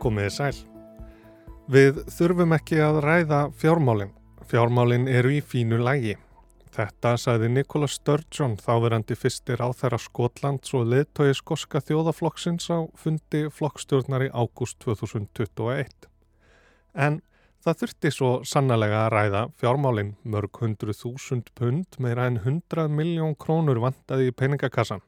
Komiði sæl. Við þurfum ekki að ræða fjármálinn. Fjármálinn eru í fínu lægi. Þetta sagði Nikola Sturgeon þáverandi fyrstir á þeirra Skotlands og leðtói skoska þjóðaflokksins á fundi flokkstjórnar í ágúst 2021. En það þurfti svo sannlega að ræða fjármálinn mörg hundru þúsund pund meira en hundrað miljón krónur vandaði í peningakassan.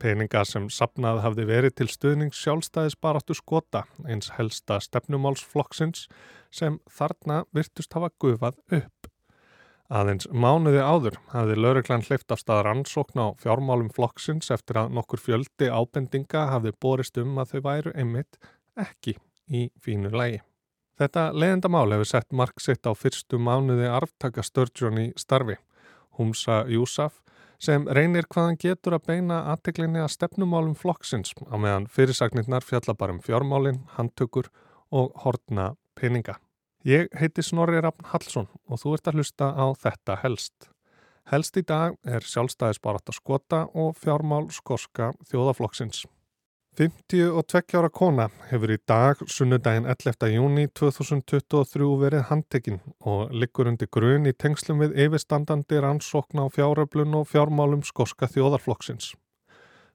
Peninga sem sapnað hafði verið til stuðnings sjálfstæðisbaratu skota eins helsta stefnumálsflokksins sem þarna virtust hafa gufað upp. Aðeins mánuði áður hafði lauruglan hleyft af stað rannsókn á fjármálum flokksins eftir að nokkur fjöldi ábendinga hafði borist um að þau væru einmitt ekki í fínu lægi. Þetta leiðenda mál hefur sett mark sitt á fyrstu mánuði arftaka Sturgeon í starfi. Humsa Júsaf sem reynir hvaðan getur að beina aðteglinni að stefnumálum flokksins á meðan fyrirsagnirnar fjalla bara um fjármálinn, handtökur og hortna peninga. Ég heiti Snorri Rafn Hallsson og þú ert að hlusta á þetta helst. Helst í dag er sjálfstæðisbarat að skota og fjármál skoska þjóðaflokksins. 52 ára kona hefur í dag, sunnudaginn 11. júni 2023 verið handtekinn og liggur undir grun í tengslum við yfirstandandi rannsókna á fjáröflun og fjármálum skoska þjóðarflokksins.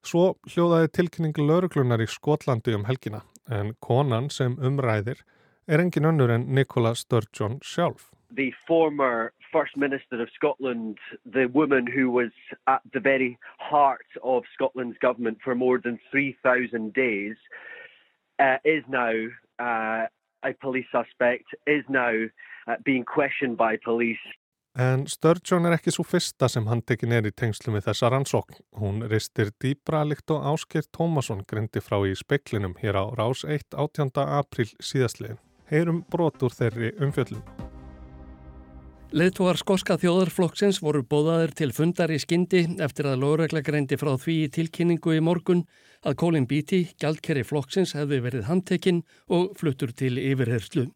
Svo hljóðaði tilkynningu lauruglunar í Skotlandi um helgina en konan sem umræðir er engin önnur en Nicola Sturgeon sjálf. the former First Minister of Scotland, the woman who was at the very heart of Scotland's government for more than 3,000 days, uh, is now uh, a police suspect, is now uh, being questioned by police. En Sturgeon er ekki svo fyrsta sem handtekin er í tengslu með þessa rannsókn. Hún ristir dýbra líkt og Ásker Tómasson greindi frá í speklinum hér á rás 1. 18. april síðastliðin. Heyrum brot úr þeirri umfjöllum. Leðtúar skoska þjóðarflokksins voru bóðaðir til fundar í skyndi eftir að lögregla greindi frá því í tilkynningu í morgun að Colin Beatty, gjaldkerri flokksins, hefði verið handtekinn og fluttur til yfirherslu.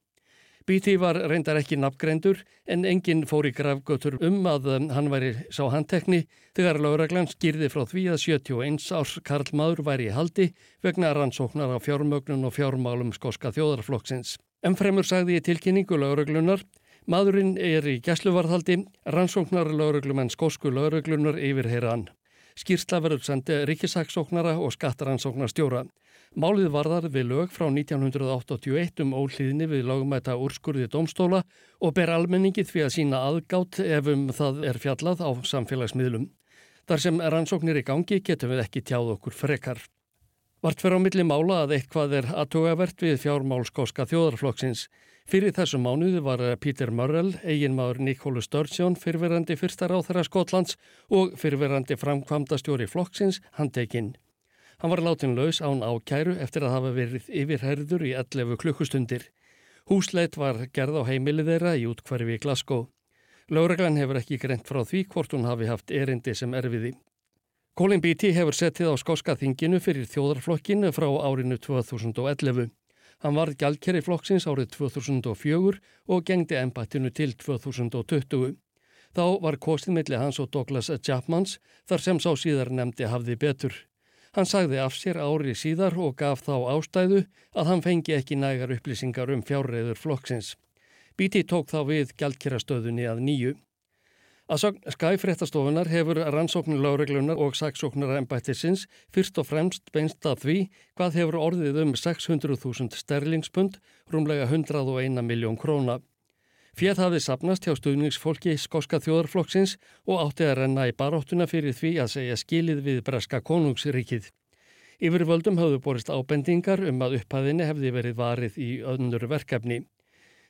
Beatty var reyndar ekki nafngreindur en enginn fór í grafgötur um að hann væri sá handtekni þegar lögreglan skýrði frá því að 71 árs Karl Madur væri í haldi vegna rannsóknar á fjármögnun og fjármálum skoska þjóðarflokksins. Emmfremur sagði í tilkynningu lögreglunar Maðurinn er í gæsluvarðhaldi, rannsóknar lauruglumenn skósku lauruglunar yfirheyra hann. Skýrsla verður sendi ríkisaksóknara og skattarannsóknar stjóra. Málið varðar við lög frá 1981 um ólíðinni við lögumæta úrskurði domstóla og ber almenningi því að sína aðgátt ef um það er fjallað á samfélagsmiðlum. Þar sem rannsóknir í gangi getum við ekki tjáð okkur frekar. Vart fyrir á milli mála að eitthvað er aðtugavert við fjármálskóska þjóðarflokksins. Fyrir þessu mánuði var Pítur Mörrell, eiginmaður Nikólu Sturgeon, fyrverandi fyrsta ráþara Skotlands og fyrverandi framkvamdastjóri flokksins, handtekinn. Hann var látin laus án ákæru eftir að hafa verið yfirherður í 11 klukkustundir. Húsleit var gerð á heimilið þeirra í útkvarfi í Glasgow. Láreglan hefur ekki greint frá því hvort hún hafi haft erindi sem erfiði. Colin Beatty hefur settið á skóska þinginu fyrir þjóðarflokkinu frá árinu 2011. Hann varð gjaldkerri flokksins árið 2004 og gengdi ennbættinu til 2020. Þá var kostið milli hans og Douglas Chapmans þar sem sá síðar nefndi hafði betur. Hann sagði af sér ári síðar og gaf þá ástæðu að hann fengi ekki nægar upplýsingar um fjárreiður flokksins. Bíti tók þá við gjaldkerrastöðunni að nýju. Að skæfréttastofunar hefur rannsóknir láreglunar og saksóknar ennbættisins fyrst og fremst beinst að því hvað hefur orðið um 600.000 sterlingspund, rúmlega 101 miljón króna. Fér hafið sapnast hjá stuðningsfólki skoska þjóðarflokksins og átti að renna í baróttuna fyrir því að segja skilið við breska konungsrikið. Yfirvöldum hafðu borist ábendingar um að upphæðinni hefði verið varið í önnur verkefni.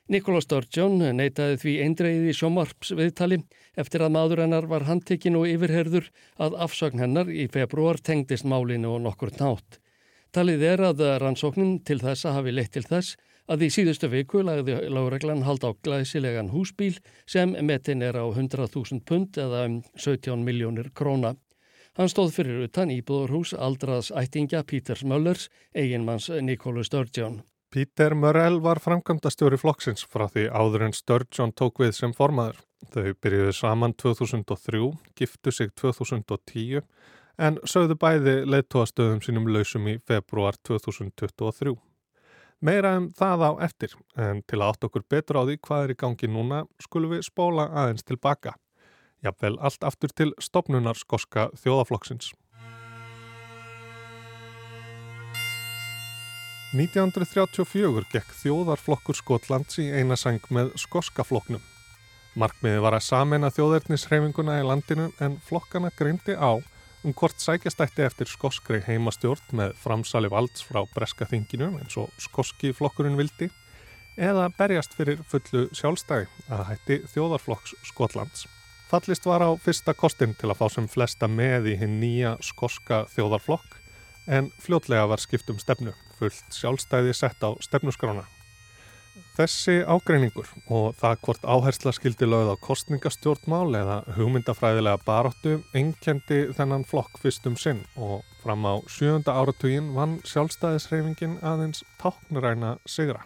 Nikola Sturgeon neytaði því eindreið í sjómarpsviðtali eftir að maður hennar var handtekinn og yfirherður að afsögn hennar í februar tengdist málinu og nokkur nátt. Talið er að rannsóknin til þessa hafi leitt til þess að í síðustu viku lagði lágreglan hald á glæsilegan húsbíl sem metin er á 100.000 pund eða um 17 miljónir króna. Hann stóð fyrir utan íbúðurhús aldraðs ættingja Píters Möllers, eiginmanns Nikólu Sturgeon. Pítur Mörrell var framkvæmdastjóri flokksins frá því áður en Sturgeon tók við sem formaður. Þau byrjuðu saman 2003, giftu sig 2010 en sögðu bæði leittóastöðum sínum lausum í februar 2023. Meira um það á eftir, en til að átt okkur betur á því hvað er í gangi núna skulum við spóla aðeins tilbaka. Jafnvel allt aftur til stopnunar skoska þjóðaflokksins. 1934 gekk þjóðarflokkur Skotlands í einasang með skoska floknum. Markmiði var að samena þjóðernisreifinguna í landinu en flokkana greindi á um hvort sækjastætti eftir skoskri heimastjórn með framsali valds frá breska þinginu eins og skoski flokkurinn vildi eða berjast fyrir fullu sjálfstæði að hætti þjóðarflokks Skotlands. Fallist var á fyrsta kostin til að fá sem flesta með í hinn nýja skoska þjóðarflokk en fljótlega var skiptum stefnu, fullt sjálfstæði sett á stefnuskrána. Þessi ágreiningur og það hvort áhersla skildi lögð á kostningastjórnmál eða hugmyndafræðilega baróttu engkendi þennan flokk fyrstum sinn og fram á sjönda áratugin vann sjálfstæðisreifingin aðeins táknuræna sigra.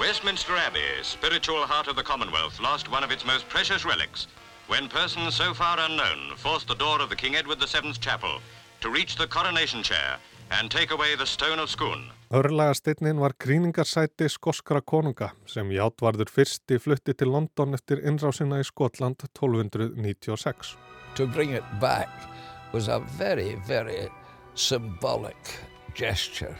Westminster Abbey, spiritual heart of the Commonwealth, lost one of its most precious relics when persons so far unknown forced the door of the King Edward VII's chapel to reach the coronation chair and take away the stone of Scone. Örlagastinnin var gríningarsæti skoskra konunga sem játvarður fyrsti flutti til London eftir innrásina í Skotland 1296. To bring it back was a very, very symbolic gesture.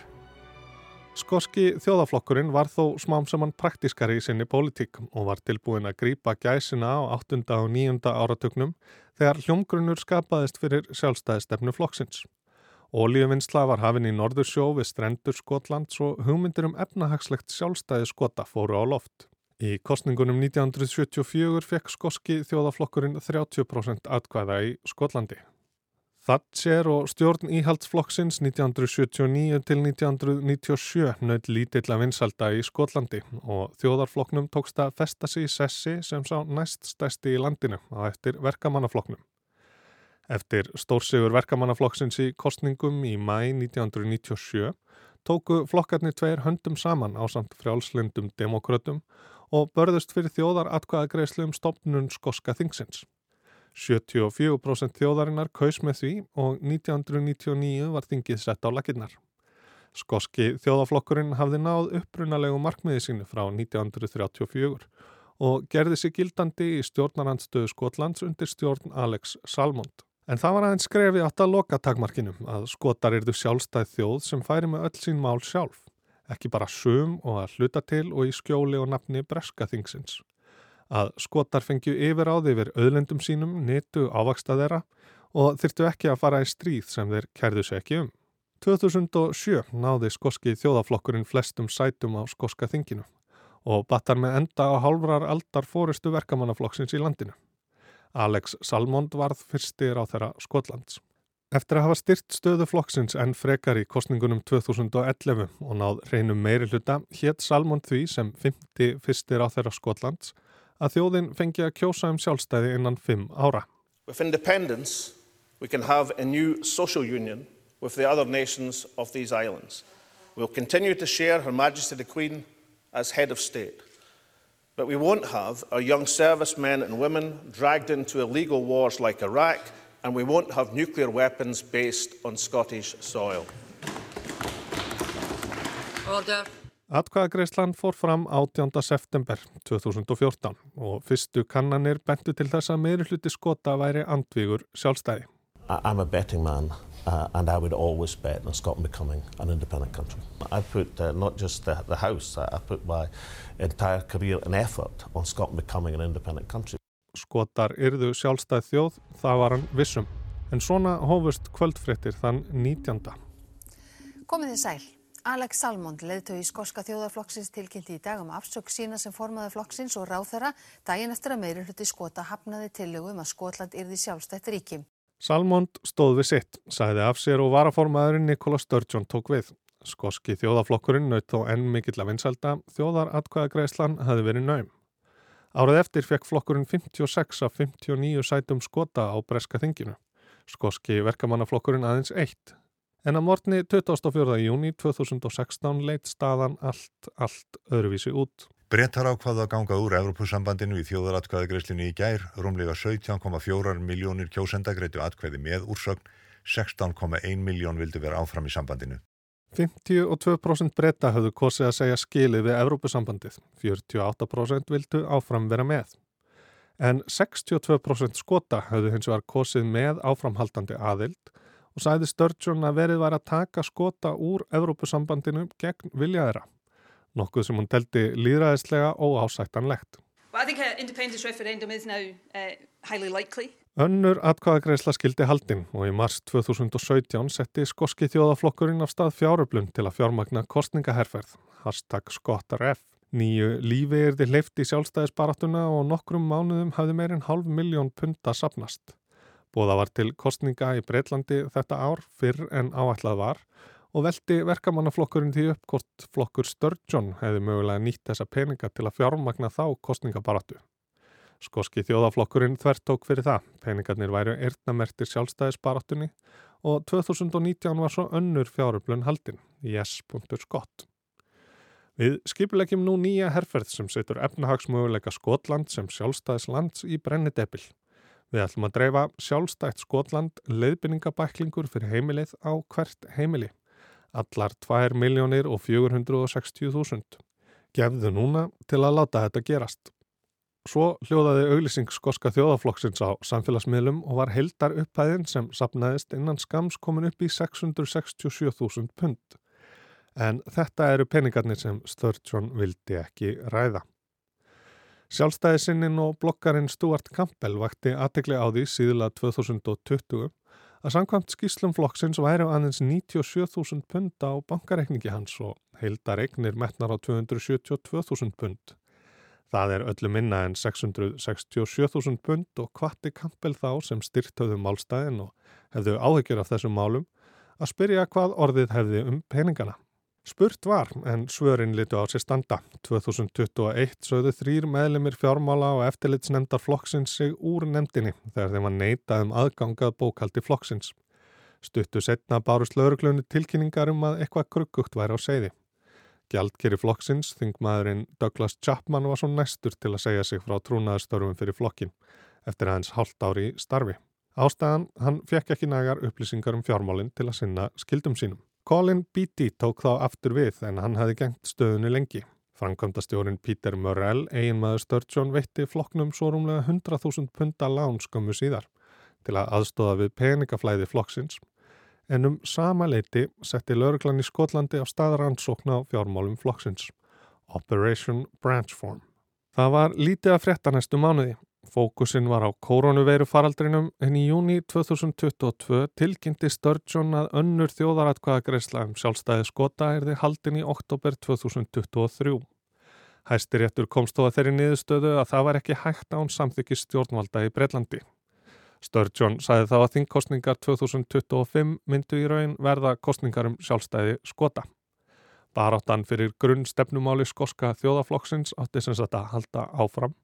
Skoski þjóðaflokkurinn var þó smám saman praktískari í sinni pólitík og var tilbúin að grýpa gæsina á 8. og 9. áratugnum þegar hljómgrunnur skapaðist fyrir sjálfstæðistefnu flokksins. Ólíuvinnsla var hafinn í Norðursjó við strendur Skotlands og hugmyndir um efnahagslegt sjálfstæði skota fóru á loft. Í kostningunum 1974 fekk skoski þjóðaflokkurinn 30% atkvæða í Skotlandi. Thatcher og stjórn íhaldsflokksins 1979 til 1997 nöld lítill að vinsalda í Skotlandi og þjóðarflokknum tókst að festa sig í sessi sem sá næst stæsti í landinu á eftir verkamannaflokknum. Eftir stórsigur verkamannaflokksins í kostningum í mæ 1997 tóku flokkarnir tveir höndum saman á samt frjálslindum demokrautum og börðust fyrir þjóðar atkvæðagreislu um stopnun skoska þingsins. 74% þjóðarinnar kaus með því og 1999 var þingið sett á lakinnar. Skoski þjóðaflokkurinn hafði náð upprunalegu markmiði sínu frá 1934 og gerði sig gildandi í stjórnarandstöðu Skotlands undir stjórn Alex Salmond. En það var aðeins skrefi átt að loka takmarkinum að skotar erðu sjálfstæð þjóð sem færi með öll sín mál sjálf, ekki bara sum og að hluta til og í skjóli og nafni breska þingsins. Að skotar fengju yfir á því yfir auðlendum sínum, nitu ávaksta þeirra og þyrtu ekki að fara í stríð sem þeir kærðu sér ekki um. 2007 náði skoski þjóðaflokkurinn flestum sætum á skoska þinginu og battar með enda á hálfrar aldar fóristu verkamannaflokksins í landinu. Alex Salmond varð fyrstir á þeirra Skotlands. Eftir að hafa styrt stöðu flokksins en frekar í kostningunum 2011 og náð reynum meiri hluta, hétt Salmond því sem 50 fyrstir á þeirra Skotlands að þjóðin fengi að kjósa um sjálfstæði innan 5 ára. With independence, we can have a new social union with the other nations of these islands. We'll continue to share Her Majesty the Queen as head of state. But we won't have our young servicemen and women dragged into illegal wars like Iraq, and we won't have nuclear weapons based on Scottish soil. Order. Atkvæðagreislan fór fram 18. september 2014 og fyrstu kannanir bentu til þess að meiri hluti skota væri andvígur sjálfstæði. I'm a betting man uh, and I would always bet on Scotland becoming an independent country. I put uh, not just the, the House, I put my entire career and effort on Scotland becoming an independent country. Skotar yrðu sjálfstæð þjóð, það var hann vissum. En svona hófust kvöldfréttir þann 19. Komið þið sæl. Alex Salmond, leðtögi í Skoska þjóðarflokksins tilkynnti í dag um afsök sína sem formaði flokksins og ráð þeirra daginn eftir að meiri hluti skota hafnaði tillögum að Skotland yrði sjálfstætt ríki. Salmond stóð við sitt, sæði af sér og varaformaðurinn Nikola Sturgeon tók við. Skoski þjóðaflokkurinn naut þó enn mikill að vinselda, þjóðar atkvæðagreislan hafi verið naum. Árað eftir fekk flokkurinn 56 af 59 sætum skota á breska þinginu. Skoski verkamannaflokkurinn aðeins eitt. En að morgni 24. júni 2016 leitt staðan allt, allt öðruvísi út. Brettar ákvaða að ganga úr Evropasambandinu í þjóðaratkvæðagreislinu í gær, rúmlega 17,4 miljónir kjósenda greitu atkvæði með úrsögn, 16,1 miljón vildu vera áfram í sambandinu. 52% breyta höfðu kosið að segja skilið við Evrópusambandið, 48% vildu áfram vera með. En 62% skota höfðu hins vegar kosið með áframhaldandi aðild og sæði Sturgeon að verið var að taka skota úr Evrópusambandinu gegn viljaðera, nokkuð sem hún teldi líðræðislega og ásættanlegt. Likely. Önnur atkvæðagreisla skildi haldinn og í mars 2017 setti skoski þjóðaflokkurinn af stað fjáröflun til að fjármagna kostningaherferð, hashtag skottarf. Nýju lífi er þið leift í sjálfstæðisbarattuna og nokkrum mánuðum hafði meirinn halv miljón punta sapnast. Bóða var til kostninga í Breitlandi þetta ár fyrr en áætlað var og veldi verkamannaflokkurinn því upp hvort flokkur Sturgeon hefði mögulega nýtt þessa peninga til að fjármagna þá kostningabarattu. Skoski þjóðaflokkurinn þvertók fyrir það. Peningarnir væru eirnamertir sjálfstæðisbarattunni og 2019 var svo önnur fjáröflun haldinn, yes.skott. Við skipilegjum nú nýja herrferð sem setur efnahagsmöguleika Skotland sem sjálfstæðislands í brennidebil. Við ætlum að dreifa sjálfstætt Skotland leiðbynningabæklingur fyrir heimilið á hvert heimili. Allar 2 miljónir og 460.000. Gefðu núna til að láta þetta gerast. Svo hljóðaði auglýsing skoska þjóðaflokksins á samfélagsmiðlum og var heldar upphæðin sem sapnaðist innan skams komin upp í 667.000 pund. En þetta eru peningarnir sem Sturgeon vildi ekki ræða. Sjálfstæðisinnin og blokkarinn Stuart Campbell vakti aðtegli á því síðla 2020 að samkvæmt skýslum flokksins væri aðeins 97.000 pund á bankareikningi hans og heldar eignir metnar á 272.000 pund. Það er öllu minna en 667.000 pund og hvati Kampel þá sem styrtöðu málstæðin og hefðu áhyggjur af þessum málum að spyrja hvað orðið hefði um peningana. Spurt var en svörin litu á sér standa. 2021 sögðu þrýr meðlemið fjármála og eftirlitsnemndar flokksins sig úr nemndinni þegar þeim var neitað um aðgangað bókaldi flokksins. Stuttu setna bárust lauruglunni tilkynningar um að eitthvað krukkugt væri á segði. Gjaldkeri flokksins, þingmaðurinn Douglas Chapman var svo næstur til að segja sig frá trúnaðarstörfum fyrir flokkin eftir aðeins halvt ári starfi. Ástæðan, hann fekk ekki nægar upplýsingar um fjármálinn til að sinna skildum sínum. Colin Beatty tók þá aftur við en hann hafi gengt stöðunni lengi. Frankvöndastjórin Peter Murrell, eiginmaður Sturgeon, veitti flokknum svo rúmlega 100.000 punta lán skömmu síðar til að aðstóða við peningaflæði flokksins en um sama leiti setti lauruglan í Skotlandi á staðaransókn á fjármálum flokksins, Operation Branchform. Það var lítið að frétta næstu mánuði. Fókusin var á koronaviru faraldrinum en í júni 2022 tilkynnti Sturgeon að önnur þjóðaratkvæðagreisla um sjálfstæði skota er þið haldin í oktober 2023. Hæstiréttur komst þó að þeirri niðurstöðu að það var ekki hægt án samþykki stjórnvalda í Breitlandi. Sturgeon sagði þá að þingkostningar 2025 myndu í raun verða kostningar um sjálfstæði skota. Baráttan fyrir grunn stefnumáli skoska þjóðaflokksins átti sem sagt að halda áfram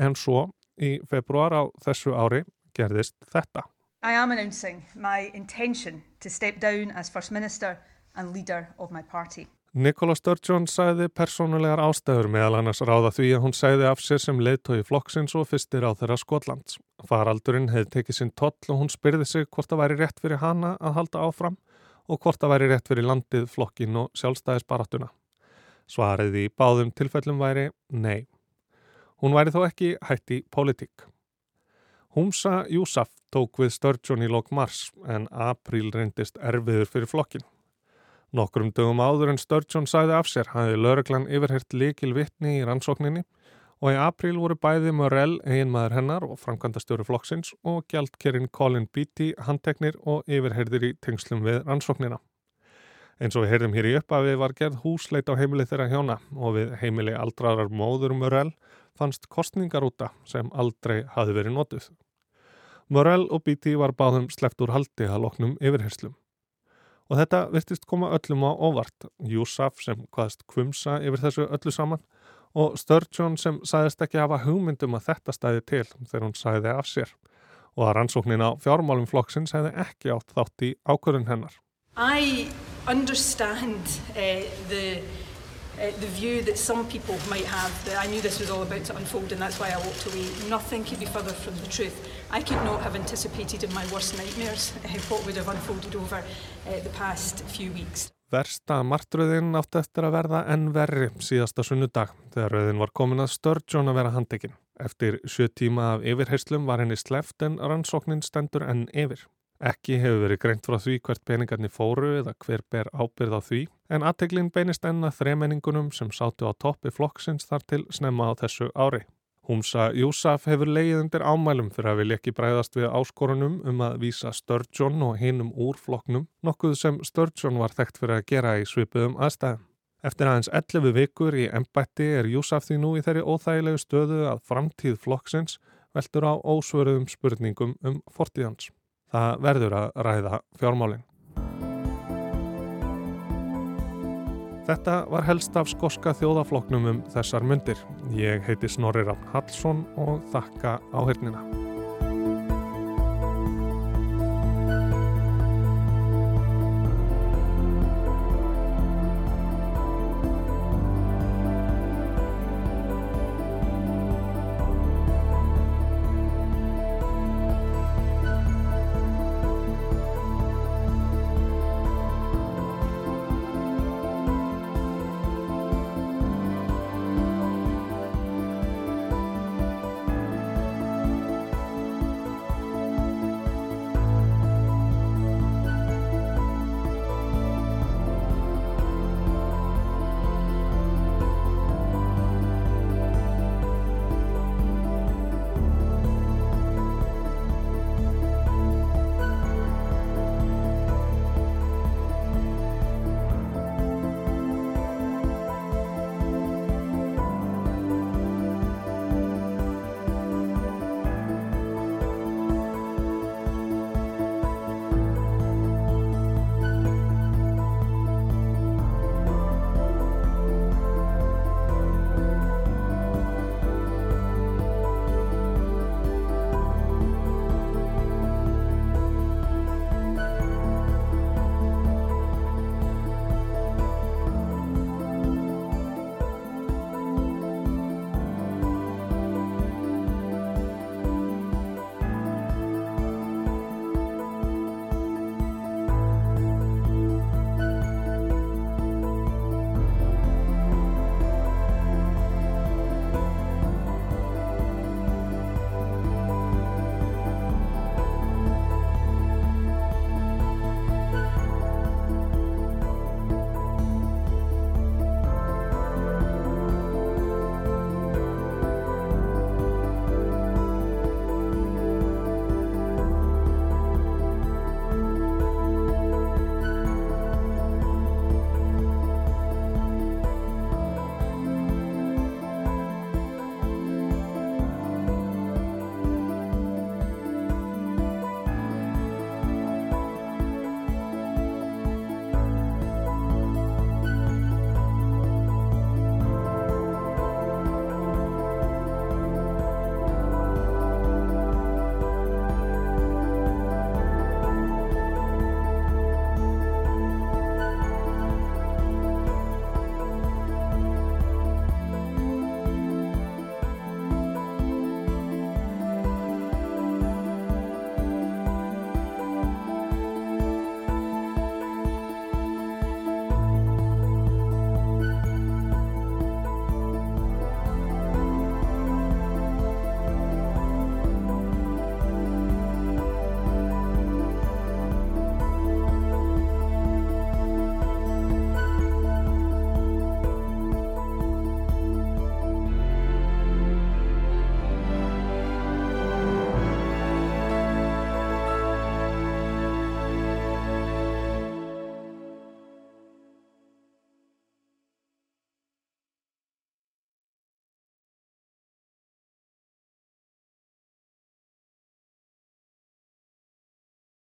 en svo í februar á þessu ári gerðist þetta. I am announcing my intention to step down as First Minister and leader of my party. Nikola Sturgeon sæði persónulegar ástæður meðal annars ráða því að hún sæði af sér sem leiðtói flokksins og fyrstir á þeirra Skotlands. Faraldurinn hefði tekið sinn toll og hún spyrði sig hvort það væri rétt fyrir hana að halda áfram og hvort það væri rétt fyrir landið, flokkin og sjálfstæðisbarattuna. Svarið í báðum tilfellum væri nei. Hún væri þó ekki hætt í politík. Humsa Júsaf tók við Sturgeon í lok mars en apríl reyndist erfiður fyrir flokkin. Nokkrum dögum áður en Sturgeon sæði af sér hafði lauruglan yfirhert likil vittni í rannsókninni og í apríl voru bæði Morell, eiginmaður hennar og framkvæmdastjóri flokksins og gjaldkerinn Colin Beatty handteknir og yfirherðir í tengslum við rannsóknina. Eins og við heyrðum hér í uppafi var gerð húsleit á heimili þeirra hjóna og við heimili aldrarar móður Morell fannst kostningarúta sem aldrei hafi verið notuð. Morell og Beatty var báðum sleppt úr haldi að loknum yfirherslum. Og þetta virtist koma öllum á óvart. Júsaf sem hvaðist kvumsa yfir þessu öllu saman og Sturgeon sem sæðist ekki hafa hugmyndum að þetta stæði til þegar hún sæði af sér og að rannsóknin á fjármálum flokksins hefði ekki átt þátt í ákvörðun hennar. I understand uh, the uh, the view that some people might have that I knew this was all about to unfold and that's why I walked away. Nothing could be further from the truth. I could not have anticipated in my worst nightmares uh, what would have unfolded over uh, the past few weeks. Versta martröðin átti eftir að verða enn verri síðasta sunnudag þegar röðin var komin að Sturgeon að vera handekinn. Eftir sjö tíma af yfirheyslum var henni sleft en rannsóknin stendur enn yfir. Ekki hefur verið greint frá því hvert peningarnir fóru eða hver ber ábyrð á því en aðteglinn beinist enn að þremenningunum sem sátu á toppi flokksins þar til snemma á þessu ári. Humsa Júsaf hefur leið undir ámælum fyrir að vilja ekki bræðast við áskorunum um að vísa Sturgeon og hinum úr flokknum, nokkuð sem Sturgeon var þekkt fyrir að gera í svipuðum aðstæðum. Eftir aðeins 11 vikur í embætti er Júsaf því nú í þeirri óþægilegu stöðu að framtíð flokksins veldur á ósvöruðum spurningum um fortíðans. Það verður að ræða fjármálinn. Þetta var helst af skoska þjóðafloknum um þessar myndir. Ég heiti Snorri Rafn Hallsson og þakka áhörnina.